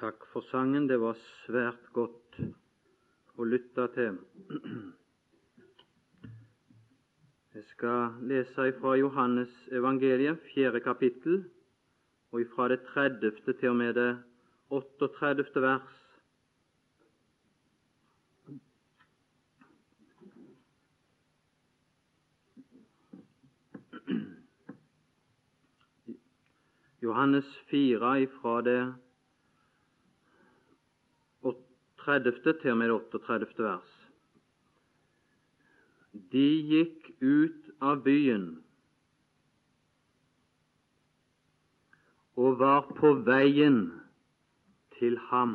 Takk for sangen. Det var svært godt å lytte til. Jeg skal lese fra Johannes evangeliet, fjerde kapittel, og fra det 30. til og med det 38. vers. Johannes 4 ifra det 30. til og med 38. vers. De gikk ut av byen og var på veien til ham.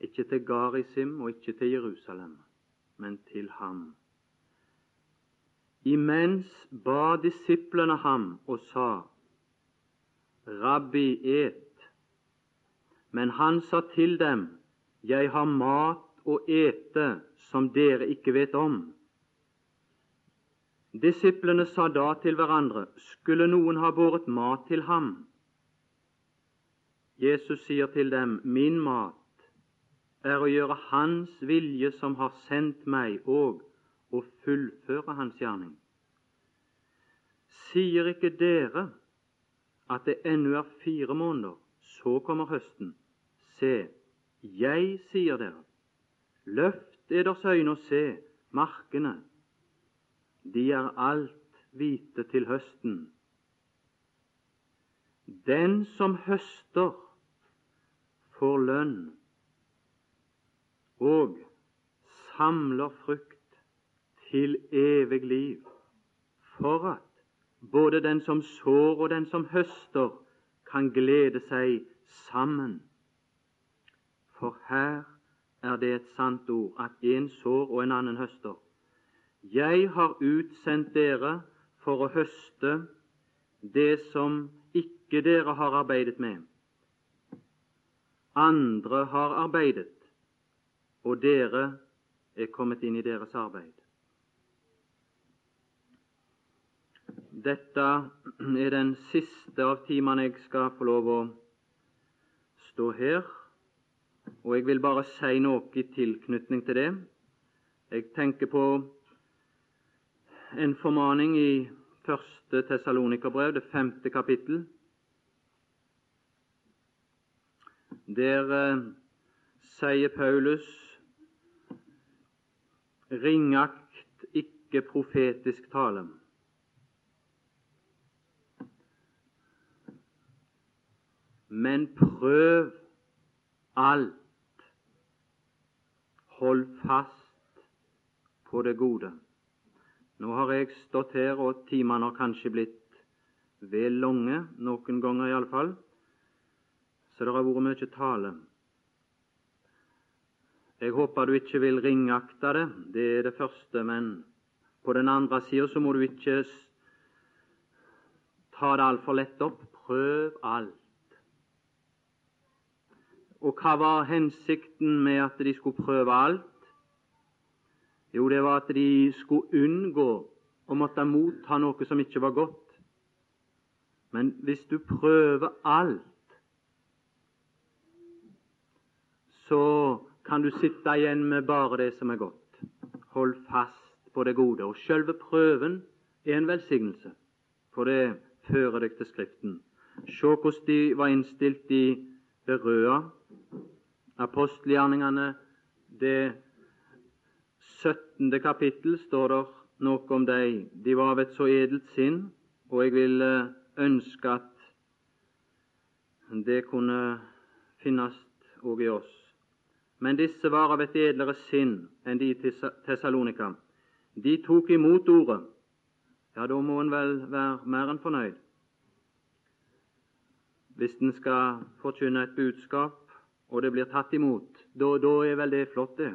Ikke til Garisim og ikke til Jerusalem, men til ham. Imens ba disiplene ham og sa, Rabbi, et. Men han sa til dem, Jeg har mat å ete som dere ikke vet om. Disiplene sa da til hverandre, Skulle noen ha båret mat til ham? Jesus sier til dem, Min mat er å gjøre Hans vilje som har sendt meg, og å fullføre Hans gjerning. Sier ikke dere at det ennå er fire måneder, så kommer høsten? Se, jeg sier dere, løft eders øyne og se markene, de er alt hvite til høsten. Den som høster, får lønn og samler frukt til evig liv, for at både den som sår og den som høster, kan glede seg sammen. For her er det et sant ord, at en sår og en annen høster. Jeg har utsendt dere for å høste det som ikke dere har arbeidet med. Andre har arbeidet, og dere er kommet inn i deres arbeid. Dette er den siste av timene jeg skal få lov å stå her og jeg vil bare si noe i tilknytning til det. Jeg tenker på en formaning i første Tessalonikerbrev, det femte kapittel. Der eh, sier Paulus ringakt ikke profetisk tale. Men prøv alt Hold fast på det gode. Nå har jeg stått her, og timene har kanskje blitt vel lange, noen ganger iallfall, så det har vært mye tale. Jeg håper du ikke vil ringakte det, det er det første, men på den andre sida så må du ikke ta det altfor lett opp. Prøv alt. Og hva var hensikten med at de skulle prøve alt? Jo, det var at de skulle unngå å måtte motta noe som ikke var godt. Men hvis du prøver alt, så kan du sitte igjen med bare det som er godt. Hold fast på det gode. Og selve prøven er en velsignelse, for det fører deg til Skriften. Se hvordan de var innstilt i Berøa apostelgjerningene, det 17. kapittel, står det noe om dem. De var av et så edelt sinn, og jeg vil eh, ønske at det kunne finnes òg i oss. Men disse var av et edlere sinn enn de i Tessalonika. De tok imot ordet. Ja, da må en vel være mer enn fornøyd. Hvis en skal forkynne et budskap og det blir tatt imot, da, da er vel det flott, det.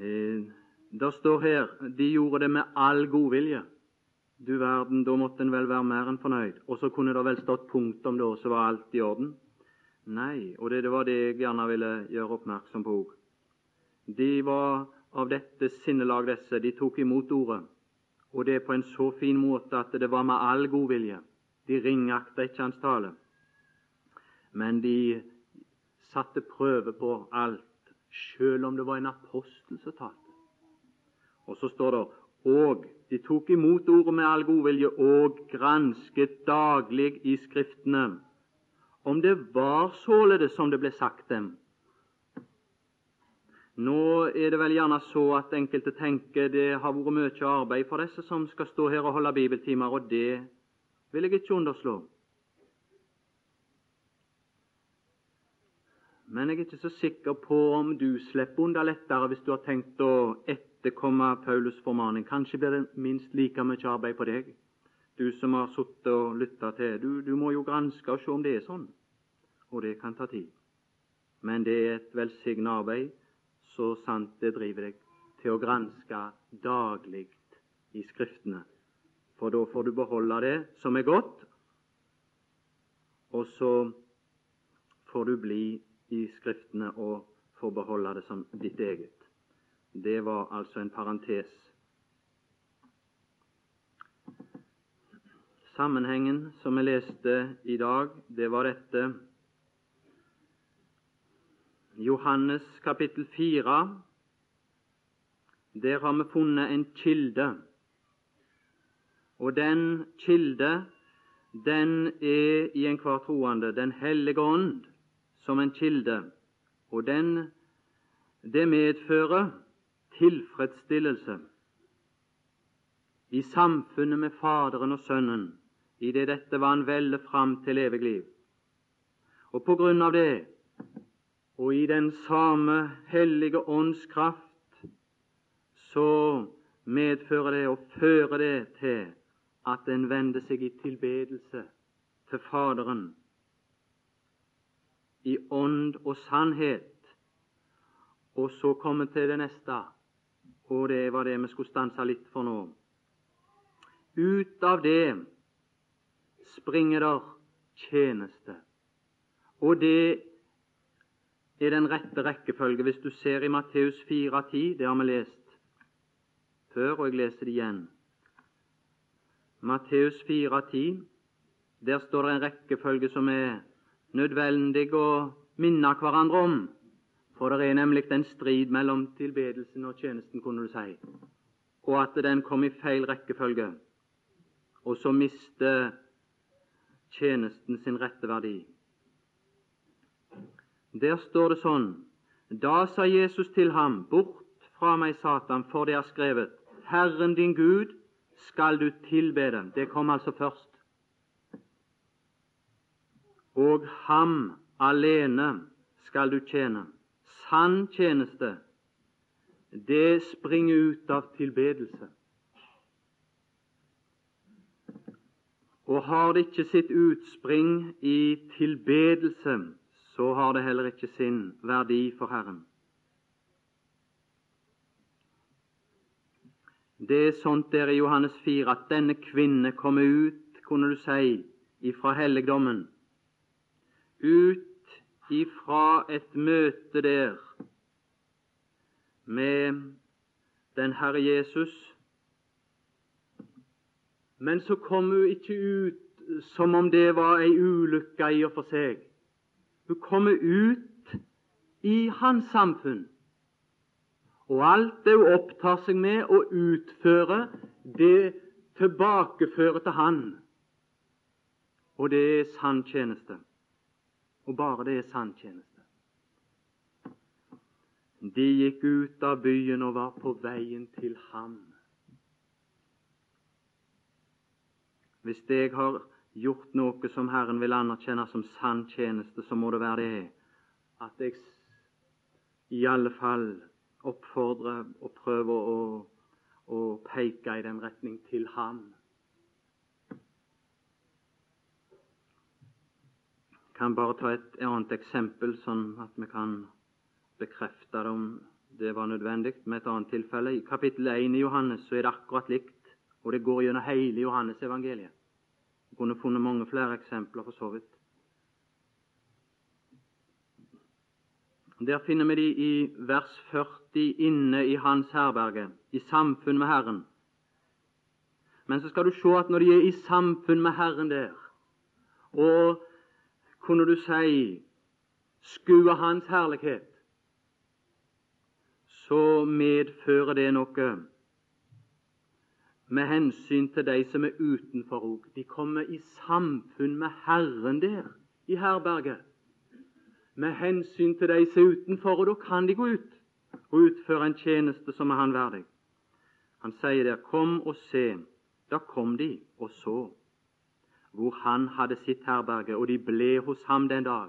Eh, det står her de gjorde det med all godvilje. Du verden, da måtte en vel være mer enn fornøyd. Og så kunne det vel stått punktum da, så var alt i orden. Nei, og det, det var det jeg gjerne ville gjøre oppmerksom på òg. De var av dette sinnelag, disse. De tok imot ordet, og det på en så fin måte at det var med all godvilje. De ringakta ikke hans tale, men de satte prøve på alt, selv om det var en apostel som talte. Og så står det og de tok imot ordet med all godvilje og gransket daglig i Skriftene om det var således som det ble sagt dem. Nå er det vel gjerne så at enkelte tenker det har vært mye arbeid for disse som skal stå her og holde bibeltimer, og det vil jeg ikke underslå. Men jeg er ikke så sikker på om du slipper unna lettere hvis du har tenkt å etterkomme Paulus' formaning. Kanskje blir det minst like mye arbeid på deg, du som har sittet og lytta til. Du, du må jo granske og se om det er sånn, og det kan ta tid. Men det er et velsignet arbeid, så sant det driver deg til å granske daglig i Skriftene. For da får du beholde det som er godt, og så får du bli i Skriftene og få beholde det som ditt eget. Det var altså en parentes. Sammenhengen som vi leste i dag, det var dette Johannes kapittel 4. Der har vi funnet en kilde. Og den kilde, den er i enhver troende Den hellige ånd som en kilde. Og den, det medfører tilfredsstillelse i samfunnet med Faderen og Sønnen, i det dette var en velle fram til evig liv. Og på grunn av det, og i den samme hellige ånds kraft, så medfører det og fører det til at en vender seg i tilbedelse til Faderen i ånd og sannhet. Og så kommer til det neste og det var det vi skulle stanse litt for nå. Ut av det springer der tjeneste. Og det er den rette rekkefølge. Hvis du ser i Matteus 4,10, det har vi lest før, og jeg leser det igjen. Matteus 4,10, der står det en rekkefølge som er nødvendig å minne hverandre om. For det er nemlig en strid mellom tilbedelsen og tjenesten, kunne du si, og at den kom i feil rekkefølge. Og så mister tjenesten sin rette verdi. Der står det sånn Da sa Jesus til ham, Bort fra meg, Satan, for det er skrevet, Herren din Gud skal du tilbede. Det kom altså først. Og ham alene skal du tjene sann tjeneste, det springer ut av tilbedelse. Og har det ikke sitt utspring i tilbedelse, så har det heller ikke sin verdi for Herren. Det er sånt der i Johannes 4 at denne kvinne kommer ut, kunne du si, ifra helligdommen, ut ifra et møte der med den Herre Jesus. Men så kom hun ikke ut som om det var ei ulykke i og for seg. Hun kommer ut i hans samfunn. Og alt det hun opptar seg med å utføre, det tilbakefører til Han. Og det er sann tjeneste og bare det er sann tjeneste. De gikk ut av byen og var på veien til ham. Hvis jeg har gjort noe som Herren vil anerkjenne som sann tjeneste, så må det være det at jeg i alle fall oppfordrer og prøver å, å peke i den retning til ham. Kan bare ta et annet eksempel, sånn at vi kan bekrefte det om det var nødvendig med et annet tilfelle. I kapittel 1 i Johannes så er det akkurat likt, og det går gjennom hele Johannes-evangeliet. Vi kunne funnet mange flere eksempler, for så vidt. Der finner vi de i vers 40 inne i Hans herberge, i samfunn med Herren. Men så skal du se at når de er i samfunn med Herren der, og kunne du si skue Hans herlighet, så medfører det noe med hensyn til de som er utenfor òg. De kommer i samfunn med Herren der i herberget. Med hensyn til de som er utenfor, og da kan de gå ut og utføre en tjeneste som er Han verdig. Han sier der 'Kom og se'. Da kom de og så hvor han hadde sitt herberge, og de ble hos ham den dag.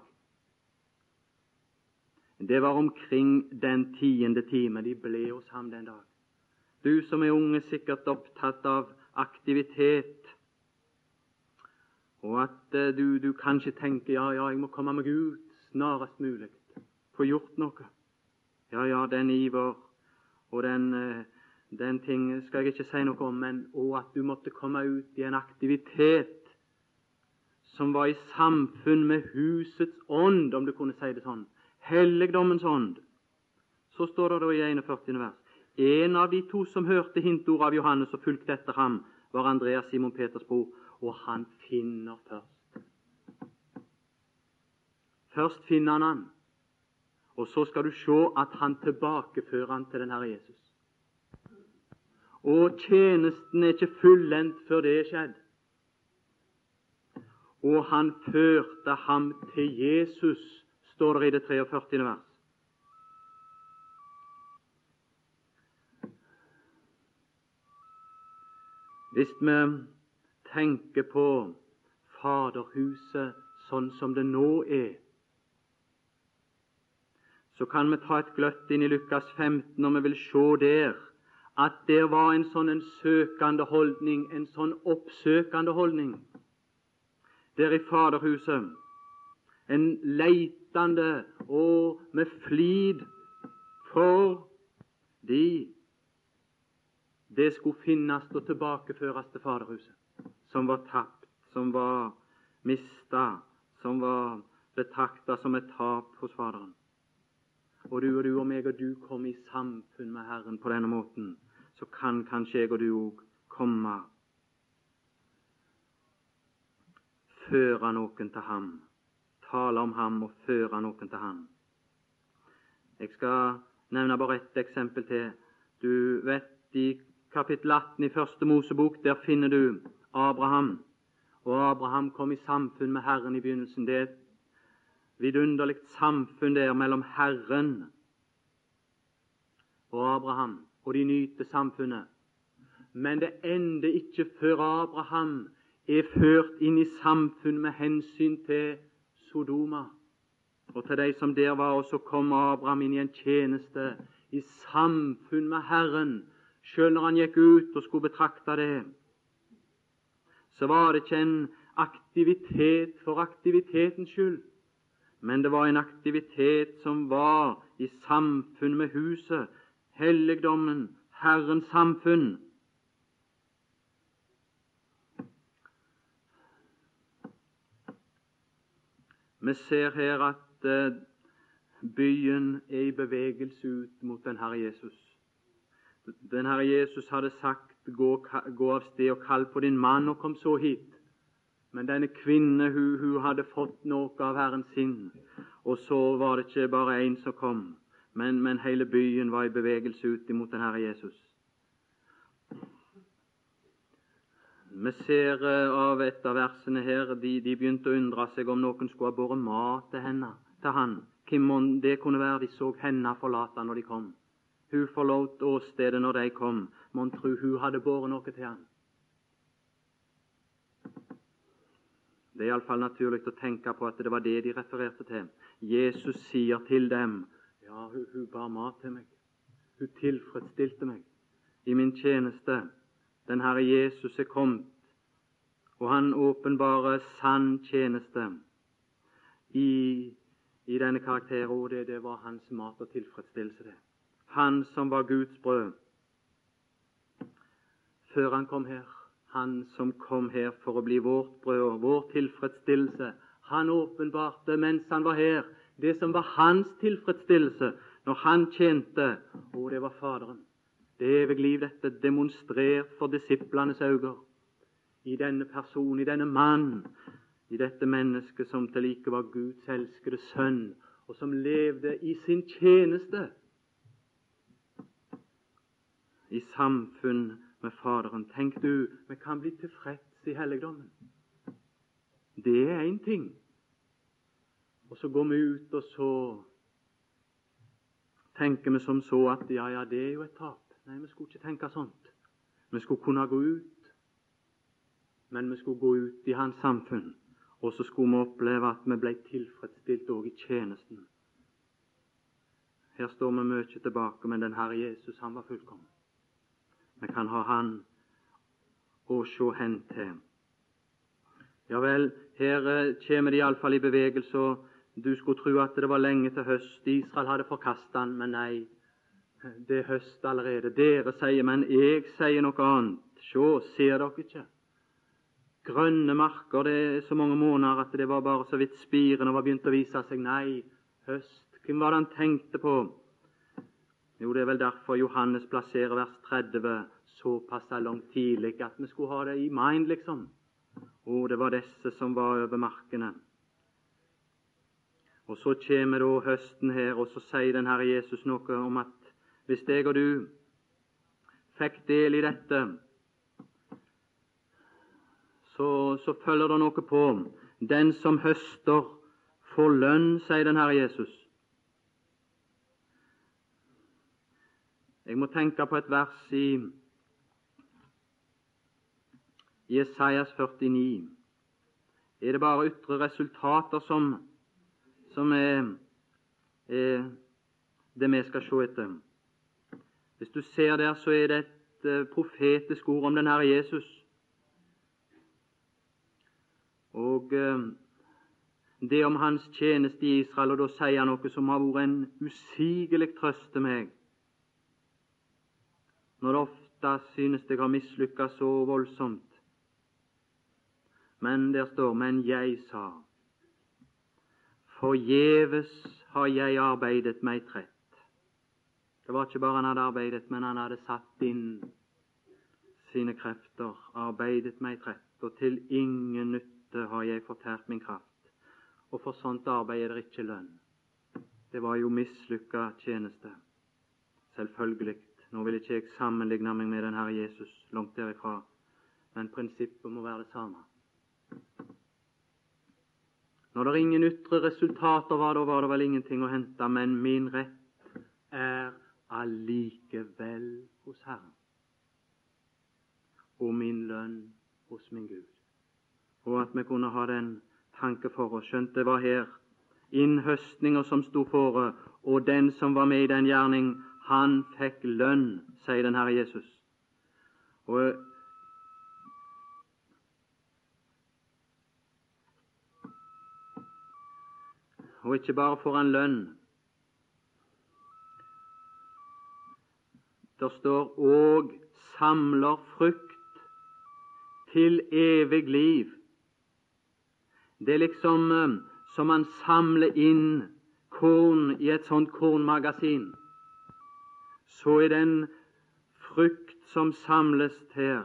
Det var omkring den tiende time de ble hos ham den dag. Du som er unge, sikkert opptatt av aktivitet, og at uh, du, du, kanskje tenker ja, ja, jeg må komme meg ut snarest mulig, få gjort noe. Ja, ja, den iver og den, uh, den ting skal jeg ikke si noe om, men òg at du måtte komme ut i en aktivitet som var i samfunn med husets ånd, om du kunne si det sånn. Helligdommens ånd. Så står det da i 41. vers en av de to som hørte hintordet av Johannes og fulgte etter ham, var Andreas Simon Peters bror, og han finner først. Først finner han han, og så skal du se at han tilbakefører han til den Herre Jesus. Og tjenesten er ikke fullendt før det er skjedd. Og han førte ham til Jesus, står det i det 43. vers. Hvis vi tenker på Faderhuset sånn som det nå er, så kan vi ta et gløtt inn i Lukas 15 og vi vil se der at det var en sånn en søkende holdning, en sånn oppsøkende holdning der i Faderhuset. En leitende og med flid for de det skulle finnes og tilbakeføres til Faderhuset, som var tapt, som var mista, som var betrakta som et tap hos Faderen. Og du og du og meg og du kom i samfunn med Herren på denne måten, så kan kanskje jeg og du òg komme føre noen til ham, tale om ham og føre noen til ham. Jeg skal nevne bare ett eksempel til. Du vet i kapittel 18 i Første Mosebok, der finner du Abraham. Og Abraham kom i samfunn med Herren i begynnelsen. Det er et vidunderlig samfunn der mellom Herren og Abraham, og de nyter samfunnet. Men det ender ikke før Abraham er ført inn i samfunn med hensyn til Sodoma og til de som der var. Og så kom Abraham inn i en tjeneste i samfunn med Herren Selv når han gikk ut og skulle betrakte det, så var det ikke en aktivitet for aktivitetens skyld, men det var en aktivitet som var i samfunn med huset, helligdommen, Herrens samfunn. Vi ser her at eh, byen er i bevegelse ut mot den Herre Jesus. Den Herre Jesus hadde sagt gå, gå av sted og kall på din mann, og kom så hit. Men denne kvinne hun, hun hadde fått noe av Herren sin, og så var det ikke bare én som kom, men, men hele byen var i bevegelse ut imot den Herre Jesus. Vi ser av et av versene her de, de, begynte å undre seg om noen skulle ha båret mat til henne, til han. Hvem det kunne være. De så henne forlate når de kom. Hun forlot åstedet når de kom. Mon tru hun hadde båret noe til han. Det er iallfall naturlig å tenke på at det var det de refererte til. Jesus sier til dem ja, hun, hun bar mat til meg. Hun tilfredsstilte meg i min tjeneste. Den Herre Jesus er kommet, og han åpenbarer sann tjeneste i, i denne karakteren. Og det, det var hans mat og tilfredsstillelse, det han som var Guds brød, før han kom her. Han som kom her for å bli vårt brød og vår tilfredsstillelse. Han åpenbarte mens han var her, det som var hans tilfredsstillelse når han tjente. Og det var Faderen. Det evige liv, dette demonstrert for disiplenes øyne. I denne person, i denne mann, i dette mennesket som til like var Guds elskede sønn, og som levde i sin tjeneste i samfunn med Faderen. Tenk du, vi kan bli tilfreds i helligdommen. Det er én ting. Og så går vi ut, og så tenker vi som så at ja, ja, det er jo et tap. Nei, vi skulle ikke tenke sånt. Vi skulle kunne gå ut, men vi skulle gå ut i hans samfunn. Og så skulle vi oppleve at vi ble tilfredsstilt òg i tjenesten. Her står vi mye tilbake, men den Herre Jesus, han var fullkommen. Vi kan ha Han å se hen til. Ja vel, her eh, kommer de iallfall i bevegelse. og Du skulle tro at det var lenge til høst. Israel hadde forkastet han, men nei, det er høst allerede. Dere sier, men jeg sier noe annet. Se, ser dere ikke? Grønne marker, det er så mange måneder at det var bare så vidt spirene var begynt å vise seg. Nei, høst. Hvem var det han tenkte på? Jo, det er vel derfor Johannes plasserer vers 30 såpass langt tidlig at vi skulle ha det i mind, liksom. Å, det var disse som var over markene. Og Så kommer da høsten her, og så sier den Herre Jesus noe om at hvis jeg og du fikk del i dette, så, så følger det noe på. Den som høster, får lønn, sier den Herre Jesus. Jeg må tenke på et vers i Jesajas 49. Er det bare ytre resultater som som er, er det vi skal se etter. Hvis du ser der, så er det et uh, profetisk ord om den Herre Jesus. Og uh, det om hans tjeneste i Israel, og da sier han noe som har vært en usigelig trøst til meg. Når det ofte synes jeg har mislykkes så voldsomt. Men der står 'men jeg sa' Forgjeves har jeg arbeidet meg trett. Det var ikke bare han hadde arbeidet, men han hadde satt inn sine krefter, arbeidet meg trett, og til ingen nytte har jeg fortært min kraft. Og for sånt arbeid er det ikke lønn. Det var jo mislykka tjeneste. Selvfølgelig. Nå vil ikke jeg sammenligne meg med den Herre Jesus, langt derifra, men prinsippet må være det samme. Når det ingen ytre resultater var, da var det vel ingenting å hente, men min rett er allikevel hos Herren, og min lønn hos min Gud. Og at vi kunne ha den tanke for oss, skjønt det var her innhøstninger som sto fore, og den som var med i den gjerning, han fikk lønn, sier den Herre Jesus. Og og ikke bare får han lønn. Det står òg samler frukt til evig liv. Det er liksom eh, som man samler inn korn i et sånt kornmagasin. Så er den frukt som samles her,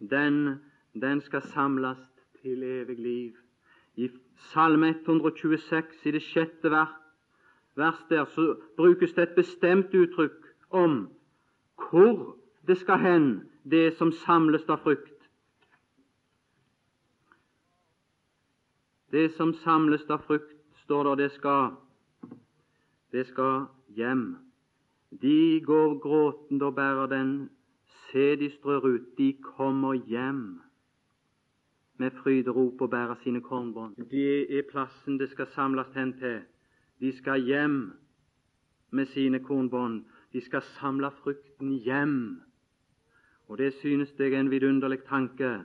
den, den skal samles til evig liv. I Salme 126, i det sjette vers, der, så brukes det et bestemt uttrykk om hvor det skal hen, det som samles av frukt. Det som samles av frukt, står der, det skal, det skal hjem. De går gråtende og bærer den, se de strør ut, de kommer hjem med fryderop og bære sine kornbånd. Det er plassen det skal samles hen til. De skal hjem med sine kornbånd. De skal samle frukten hjem. Og det synes jeg er en vidunderlig tanke.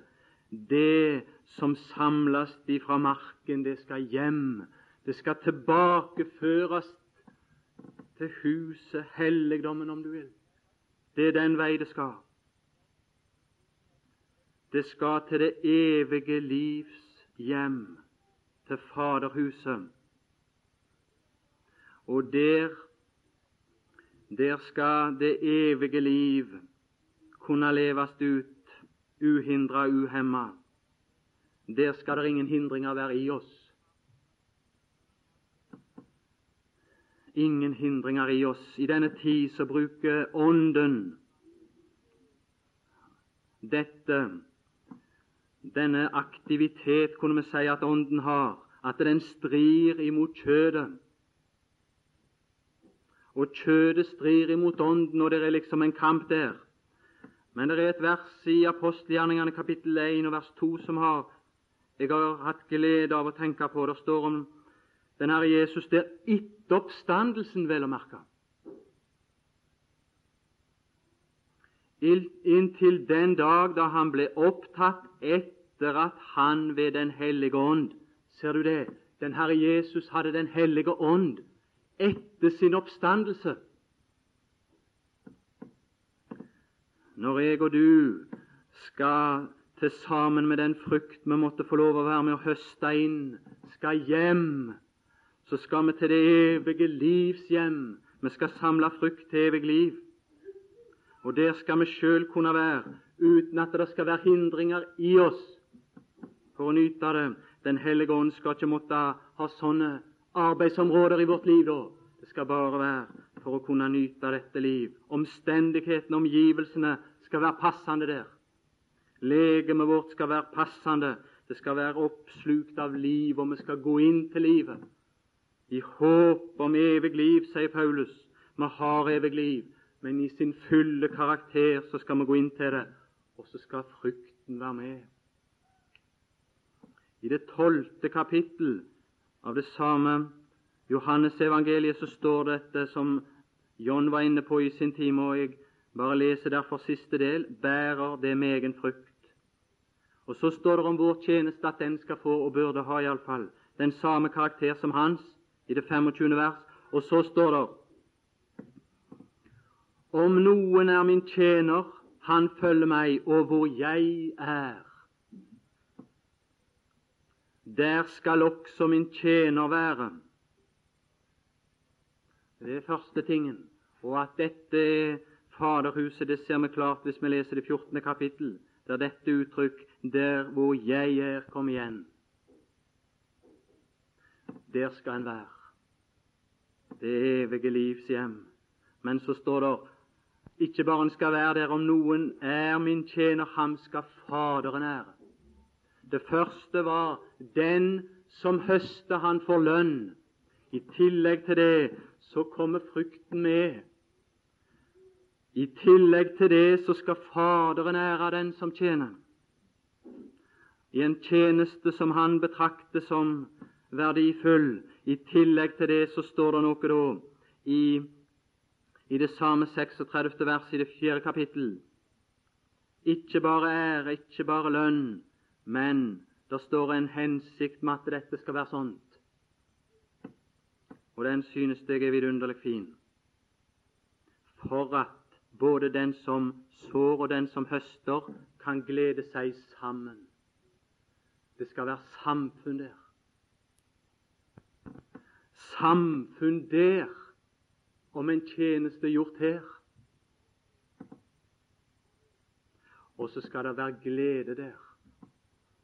Det som samles ifra marken, det skal hjem. Det skal tilbakeføres til huset, helligdommen, om du vil. Det er den vei det skal. Det skal til det evige livs hjem, til Faderhuset. Og der, der skal det evige liv kunne leves ut uhindra, uhemma. Der skal det ingen hindringer være i oss. Ingen hindringer i oss. I denne tid så bruker Ånden dette denne aktivitet, kunne vi si at Ånden har, at den strir imot kjødet. Og kjødet strir imot Ånden, og det er liksom en kamp der. Men det er et vers i apostelgjerningene kapittel 1 og vers 2 som har, jeg har hatt glede av å tenke på. Det står om den Herre Jesus der etter oppstandelsen, vel å merke. Inntil den dag da han ble opptatt etter at han ved Den hellige ånd Ser du det? Den Herre Jesus hadde Den hellige ånd etter sin oppstandelse. Når jeg og du skal til sammen med den frukt vi måtte få lov å være med å høste inn, skal hjem, så skal vi til det evige livs hjem. Vi skal samle frukt til evig liv. Og der skal vi sjøl kunne være, uten at det skal være hindringer i oss for å nyte det. Den hellige ånd skal ikke måtte ha sånne arbeidsområder i vårt liv da. Det skal bare være for å kunne nyte dette liv. Omstendighetene, omgivelsene, skal være passende der. Legemet vårt skal være passende. Det skal være oppslukt av liv, og vi skal gå inn til livet. I håp om evig liv, sier Paulus. Vi har evig liv, men i sin fulle karakter så skal vi gå inn til det, og så skal frykten være med. I det tolvte kapittel av det samme Johannes evangeliet så står dette som John var inne på i sin time, og jeg bare lese derfor siste del bærer det med egen frukt. Og Så står det om vår tjeneste at den skal få, og burde ha iallfall, den samme karakter som hans, i det 25. vers. Og så står det Om noen er min tjener, han følger meg, og hvor jeg er, der skal også min tjener være. Det er første tingen. Og at dette er Faderhuset, det ser vi klart hvis vi leser det 14. kapittel, der dette uttrykk 'der hvor jeg er', kom igjen. Der skal en være. Det evige livs hjem. Men så står det ikke bare en skal være der om noen er min tjener, ham skal Faderen ære. Det første var den som høster, han får lønn. I tillegg til det så kommer frykten med. I tillegg til det så skal Faderen ære den som tjener. I en tjeneste som han betrakter som verdifull. I tillegg til det så står det noe da i, i det samme 36. vers i det fjerde kapittel. Ikke bare ære, ikke bare lønn, men det står en hensikt med at dette skal være sånt. Og den synes jeg er vidunderlig fin. For at både den som sår og den som høster, kan glede seg sammen. Det skal være samfunn der. Samfunn der om en tjeneste gjort her. Og så skal det være glede der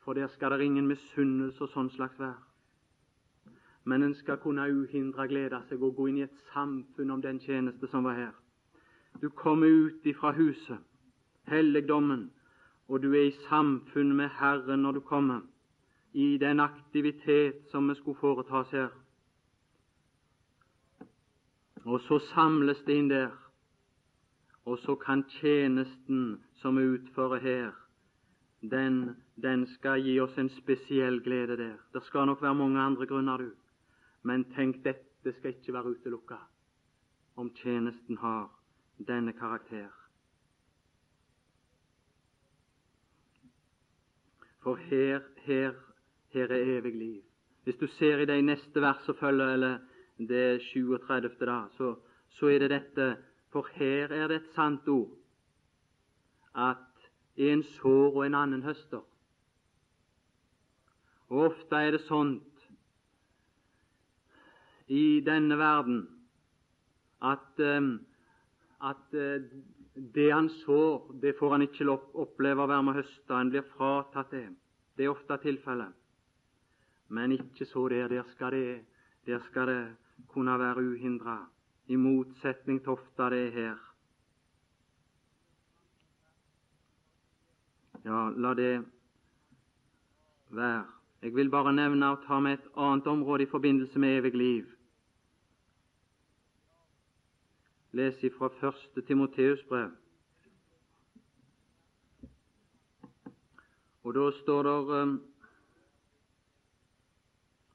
for der skal det ingen misunnelse og sånn slags være. Men en skal kunne uhindra glede seg og gå inn i et samfunn om den tjeneste som var her. Du kommer ut ifra huset, helligdommen, og du er i samfunn med Herren når du kommer, i den aktivitet som vi skulle foretas her. Og så samles det inn der, og så kan tjenesten som vi utfører her, den, den skal gi oss en spesiell glede der. Det skal nok være mange andre grunner, du. Men tenk, dette skal ikke være utelukka om tjenesten har denne karakter. For her, her, her er evig liv. Hvis du ser i de neste vers som følger, eller det 37. da, så, så er det dette For her er det et sant ord at en sår og en annen høster. Og Ofte er det sånt i denne verden at, um, at uh, det han sår, det får han ikke oppleve å være med å høste. Han blir fratatt det. Det er ofte tilfellet. Men ikke så der. Der skal det, der skal det kunne være uhindra, i motsetning til ofte det er her. Ja, la det være. Jeg vil bare nevne og ta med et annet område i forbindelse med evig liv. Les ifra første Timoteus brev. Og da står det um,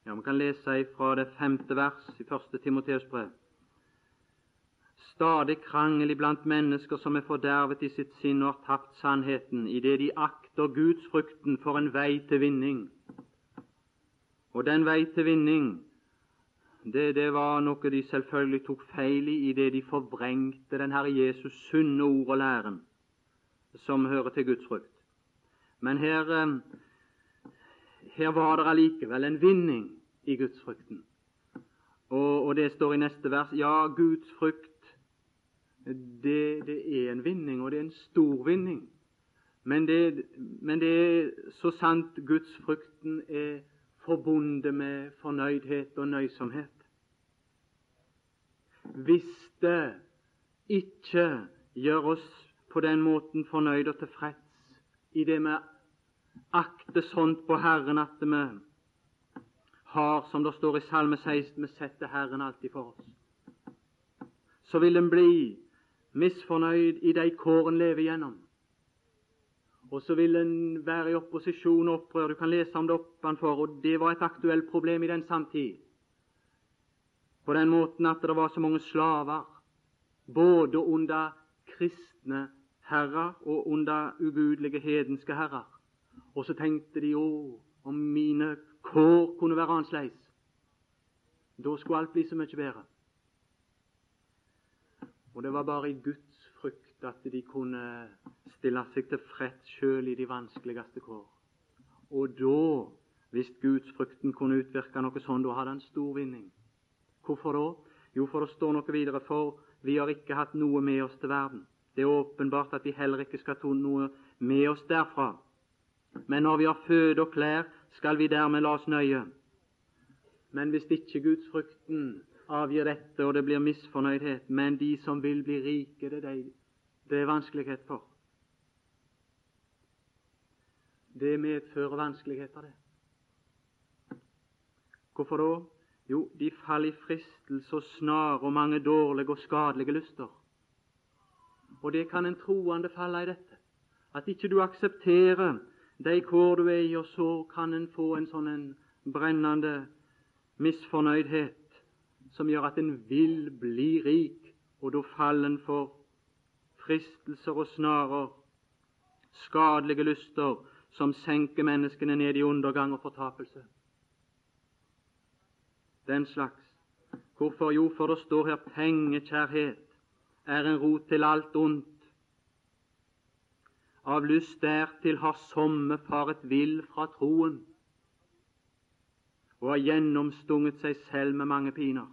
ja, Vi kan lese fra det femte vers i første Timoteus brev. Stadig krangel iblant mennesker som er fordervet i sitt sinn og har tapt sannheten, idet de akter gudsfrukten for en vei til vinning. Og den vei til vinning, det, det var noe de selvfølgelig tok feil i idet de forvrengte den Herre Jesus sunne ord og læren som hører til Guds frukt. Men her, eh, her var det allikevel en vinning i gudsfrukten. Og, og det står i neste vers ja, Guds frukt det, det, er en vinning, og det er en stor vinning. Men det, men det er så sant gudsfrukten er forbundet med fornøydhet og nøysomhet. Hvis det ikke gjør oss på den måten fornøyd og tilfreds i det vi akter sånt på Herren at vi har, som det står i Salme 16, vi setter Herren alltid for oss, så vil en bli misfornøyd i de kår en lever gjennom. Og så vil en være i opposisjon og opprør. Du kan lese om det oppenfor, og det var et aktuelt problem i den samtid. På den måten at det var så mange slaver, både under kristne herrer og under ugudelige hedenske herrer. Og så tenkte de å, om mine kår kunne være annerledes. Da skulle alt bli så mye bedre. Og det var bare i Guds frykt at de kunne stille seg tilfreds sjøl i de vanskeligste kår. Og da, hvis gudsfrykten kunne utvirke noe sånn, da hadde han stor vinning. Hvorfor da? Jo, for det står noe videre, for vi har ikke hatt noe med oss til verden. Det er åpenbart at vi heller ikke skal ta noe med oss derfra. Men når vi har føde og klær, skal vi dermed la oss nøye. Men hvis ikke gudsfrykten avgir dette, og det blir misfornøydhet, men de som vil bli rike, det er, de, det er vanskelighet for. Det medfører vanskeligheter, det. Hvorfor da? Jo, de faller i fristelse og snar og mange dårlige og skadelige lyster. Og det kan en troende falle i dette. At ikke du aksepterer de kår du er i, og så kan en få en sånn en brennende misfornøydhet som gjør at en vil bli rik, og da faller en for fristelser og snarer, skadelige lyster som senker menneskene ned i undergang og fortapelse. Den slags. Hvorfor? Jo, for det står her pengekjærhet er en rot til alt ondt. Av lyst dertil har somme faret vill fra troen og har gjennomstunget seg selv med mange piner.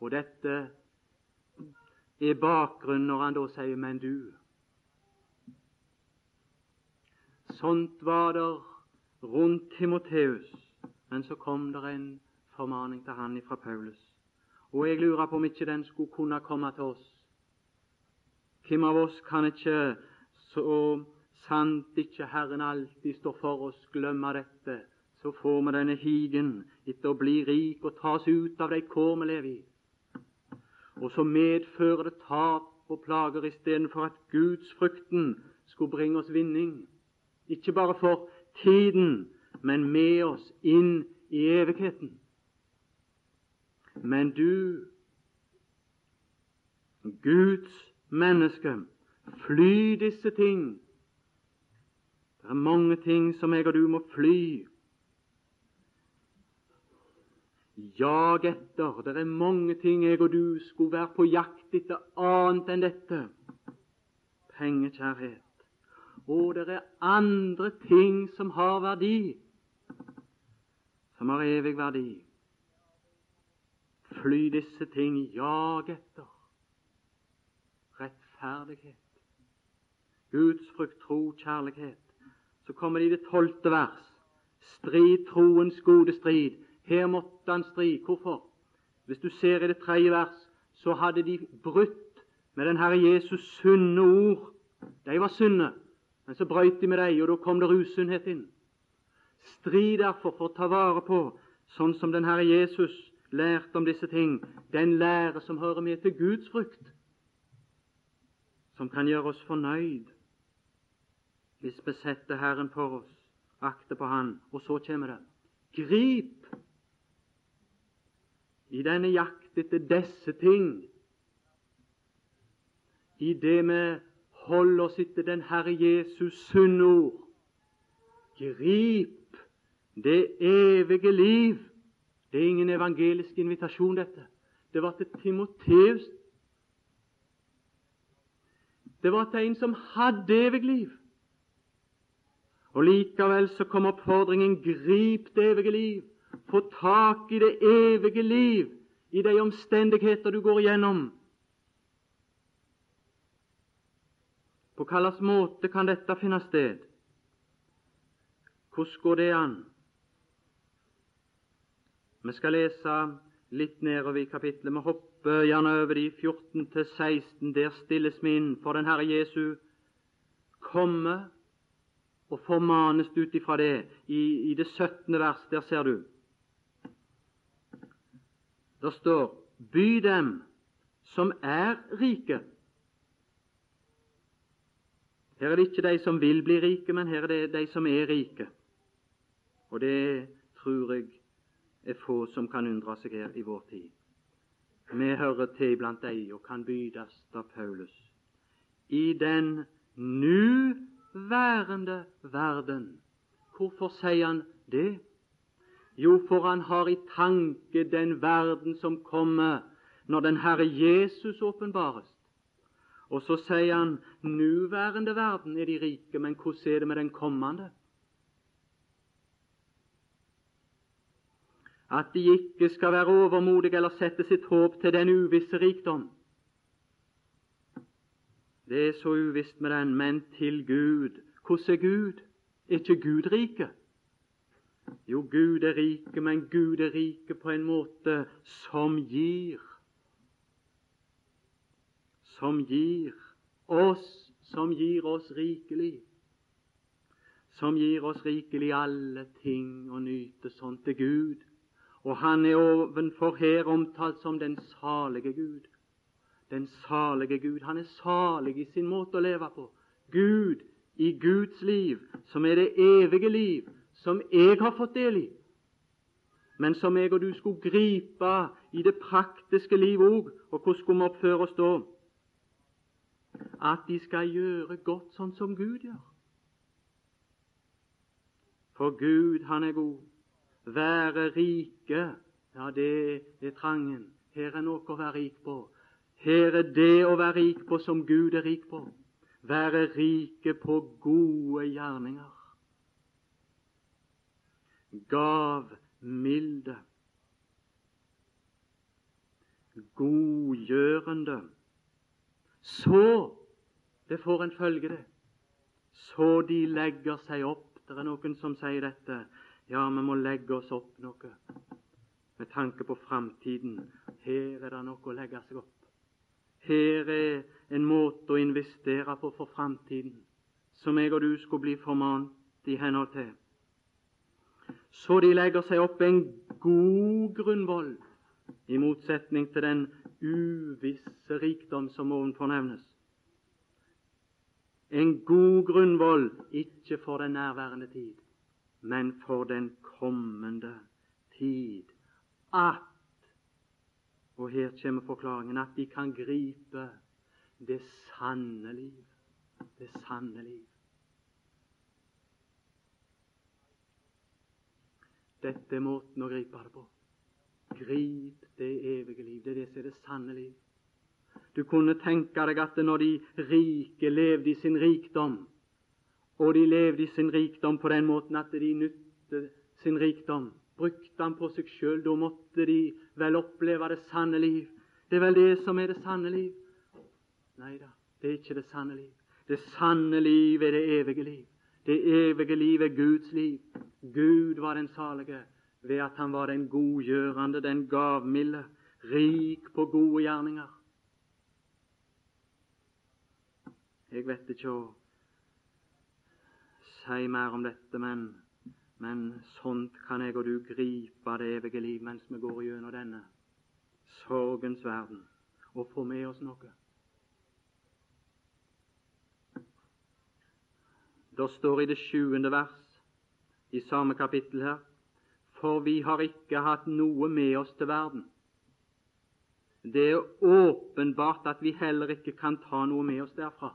Og dette er bakgrunnen når han da sier 'men du'. Sånt var det rundt Timoteus, men så kom det en formaning til han fra Paulus. Og jeg lurer på om ikke den skulle kunne komme til oss. Hvem av oss kan ikke, så sant ikke Herren alltid står for oss, glemme dette? Så får vi denne higen etter å bli rik og tas ut av de kår vi lever i. Og så medfører det tap og plager istedenfor at gudsfrykten skulle bringe oss vinning. Ikke bare for tiden, men med oss inn i evigheten. Men du, Guds menneske, fly disse ting. Det er mange ting som jeg og du må fly. Jag etter. Det er mange ting jeg og du skulle være på jakt etter annet enn dette. Pengekjærhet. Og det er andre ting som har verdi, som har evig verdi. Fly disse ting, jag etter rettferdighet, Guds frukt, tro, kjærlighet, Så kommer det i det tolvte vers. Strid troens gode strid. Her måtte han stri. Hvorfor? Hvis du ser i det tredje vers, så hadde de brutt med den Herre Jesus sunne ord. De var sunne, men så brøyt de med dem, og da kom det usunnhet inn. Strid derfor for å ta vare på, sånn som den Herre Jesus lærte om disse ting, den lære som hører med til Guds frukt, som kan gjøre oss fornøyd hvis vi setter Herren for oss, akter på Han. Og så kommer det grip i denne jakt etter disse ting, i det vi holder oss etter den Herre Jesus sunne ord. Grip det evige liv. Det er ingen evangelisk invitasjon, dette. Det var til Timoteus. Det var til en som hadde evig liv. Og Likevel så kom oppfordringen grip det evige liv. Få tak i det evige liv i de omstendigheter du går igjennom. På hvilken måte kan dette finne sted? Hvordan går det an? Vi skal lese litt nedover i kapittelet. Vi hopper gjerne over de 14 til 16. Der stilles vi inn for den Herre Jesu komme og formanes ut ifra det. I, I, det 17. vers, der ser du. Det står By dem som er rike. Her er det ikke de som vil bli rike, men her er det de som er rike. Og det tror jeg er få som kan undre seg her i vår tid. Vi hører til blant dei og kan bydes av Paulus. I den nuværende verden. Hvorfor sier han det? Jo, for han har i tanke den verden som kommer når den Herre Jesus åpenbares. Og så sier han nuværende verden er de rike, men hvordan er det med den kommende? At de ikke skal være overmodige eller sette sitt håp til den uvisse rikdom. Det er så uvisst med den, men til Gud. Hvordan er Gud? Er ikke Gud rike? Jo, Gud er rike, men Gud er rike på en måte som gir som gir oss, som gir oss rikelig. Som gir oss rikelig alle ting å nyte Sånt til Gud. Og han er ovenfor her omtalt som den salige Gud. Den salige Gud. Han er salig i sin måte å leve på. Gud i Guds liv, som er det evige liv, som jeg har fått del i, men som jeg og du skulle gripe i det praktiske liv òg. Og hvordan skulle vi oppføre oss da? at de skal gjøre godt sånn som Gud gjør. For Gud, han er god. Være rike, ja, det er trangen. Her er noe å være rik på. Her er det å være rik på som Gud er rik på. Være rike på gode gjerninger. Gav milde. Godgjørende så det får en følge, det. Så de legger seg opp. Det er noen som sier dette. Ja, vi må legge oss opp noe med tanke på framtiden. Her er det noe å legge seg opp. Her er en måte å investere på for framtiden, som jeg og du skulle bli formant i henhold til. Så de legger seg opp en god grunnvoll, i motsetning til den uvisse rikdom som ovenfor nevnes. En god grunnvoll ikke for den nærværende tid, men for den kommende tid. At Og her kommer forklaringen at de kan gripe det sanne liv. Det sanne liv. Dette er måten å gripe det på. Grip det evige liv. Det er det som er det sanne liv. Du kunne tenke deg at når de rike levde i sin rikdom, og de levde i sin rikdom på den måten at de nytte sin rikdom, brukte han på seg sjøl, da måtte de vel oppleve det sanne liv. Det er vel det som er det sanne liv? Nei da, det er ikke det sanne liv. Det sanne liv er det evige liv. Det evige liv er Guds liv. Gud var den salige ved at han var den godgjørende, den gavmilde, rik på gode gjerninger. Jeg vet ikke si mer om dette, men, men sånt kan jeg og du gripe det evige liv mens vi går gjennom denne sorgens verden, og få med oss noe. Det står i det sjuende vers i samme kapittel her for vi har ikke hatt noe med oss til verden. Det er åpenbart at vi heller ikke kan ta noe med oss derfra.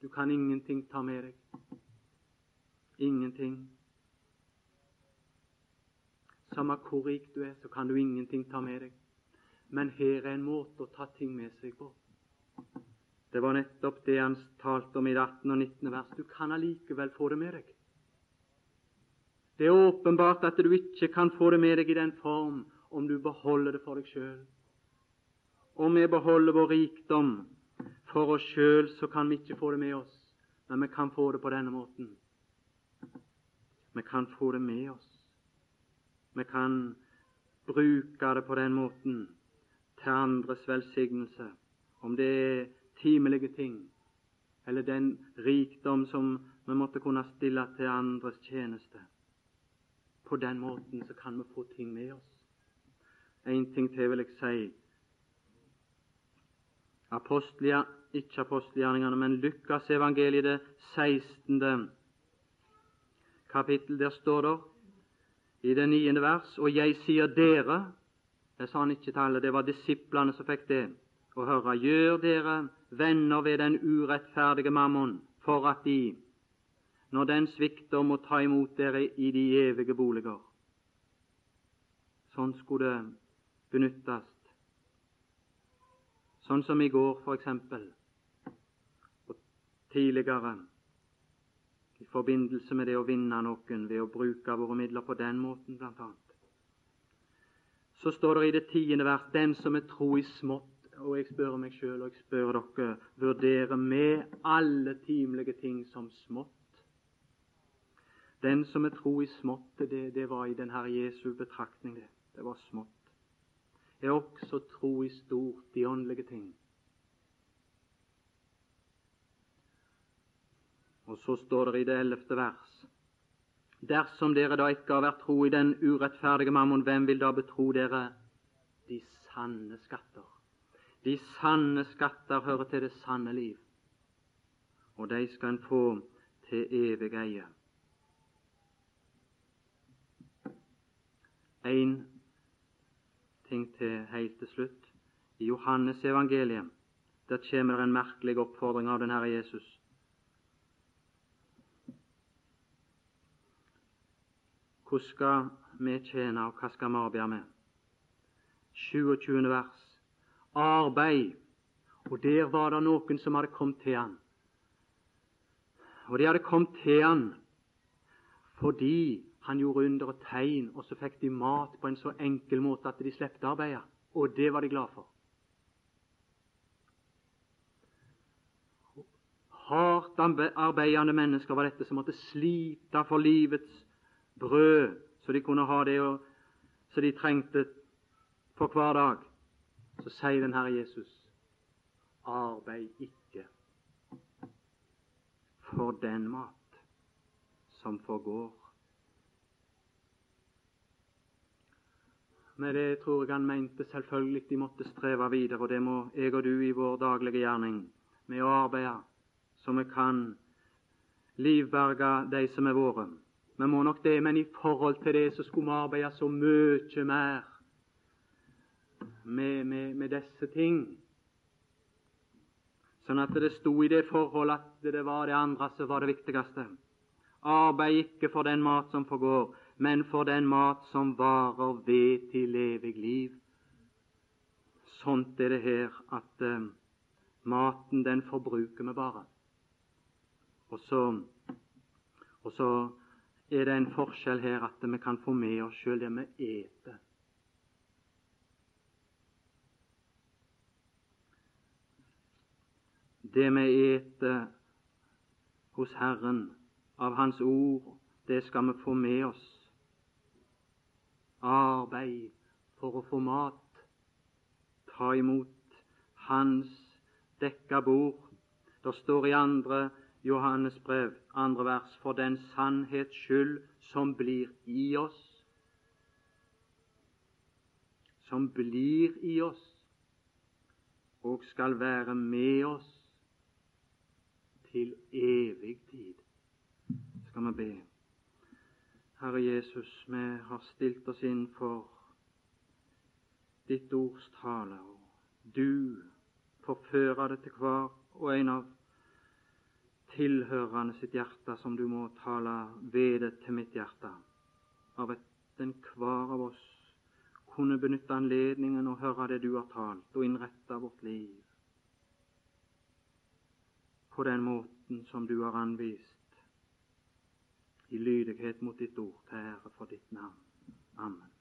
Du kan ingenting ta med deg. Ingenting. Samme hvor rik du er, så kan du ingenting ta med deg. Men her er en måte å ta ting med seg på. Det var nettopp det han talte om i det 18. og 19. vers. Du kan allikevel få det med deg. Det er åpenbart at du ikke kan få det med deg i den form om du beholder det for deg sjøl. Om vi beholder vår rikdom for oss sjøl, så kan vi ikke få det med oss, men vi kan få det på denne måten. Vi kan få det med oss. Vi kan bruke det på den måten til andres velsignelse, om det er timelige ting, eller den rikdom som vi måtte kunne stille til andres tjeneste. På den måten så kan vi få ting med oss. En ting til vil jeg si. Apostelia, ikke apostelgjerningene, men Lukas evangeliet, det 16. kapittel. Der står det i det niende vers Og jeg sier dere Det sa han ikke til alle, det var disiplene som fikk det å høre. Gjør dere venner ved den urettferdige mammon, for at de når den svikter, må ta imot dere i de evige boliger. Sånn skulle det benyttes. Sånn som i går, for eksempel, og tidligere, i forbindelse med det å vinne noen ved å bruke våre midler på den måten, blant annet. Så står det i det tiende vers den som er tro i smått, og jeg spør meg sjøl og jeg spør dere, vurderer vi alle timelige ting som smått den som er tro i smått, det, det var i den Herre Jesu betraktning, det. Det var smått. Er også tro i stort, de åndelige ting. Og så står det i det ellevte vers Dersom dere da ikke har vært tro i den urettferdige mammon, hvem vil da betro dere de sanne skatter? De sanne skatter hører til det sanne liv, og de skal en få til evig eie. En ting til helt til slutt. I Johannes evangeliet der kommer en merkelig oppfordring av den Herre Jesus. Hvordan skal vi tjene, og hva skal vi arbeide med? 27. vers. Arbeid. Og der var det noen som hadde kommet til han. Og de hadde kommet til han fordi han gjorde under og tegn, og så fikk de mat på en så enkel måte at de slapp å arbeide. Og det var de glad for. Hardt arbeidende mennesker var dette som måtte slite for livets brød, så de kunne ha det som de trengte for hver dag. Så sier den Herre Jesus arbeid ikke for den mat som forgår Med det tror jeg han mente selvfølgelig de måtte streve videre, og det må jeg og du i vår daglige gjerning, med å arbeide så vi kan livberge de som er våre. Vi må nok det, men i forhold til det så skulle vi arbeide så mye mer med, med, med disse ting. Sånn at det sto i det forhold at det var det andre som var det viktigste. Arbeid ikke for den mat som forgår, men for den mat som varer ved til evig liv. Sånt er det her at eh, maten, den forbruker vi bare. Og så, og så er det en forskjell her at vi kan få med oss sjøl det vi eter. Det vi eter hos Herren, av Hans ord, det skal vi få med oss. Arbeid for å få mat. Ta imot Hans dekka bord. Det står i andre Johannes brev, andre vers, for den sannhets skyld som blir i oss. Som blir i oss og skal være med oss til evig tid. Skal vi be. Herre Jesus, vi har stilt oss inn for ditt ords tale, og du forfører det til hver og en av tilhørende sitt hjerte som du må tale ved det til mitt hjerte, av at den hver av oss kunne benytte anledningen å høre det du har talt, og innrette vårt liv på den måten som du har anvist, i lydighet mot ditt ord, ære for ditt navn.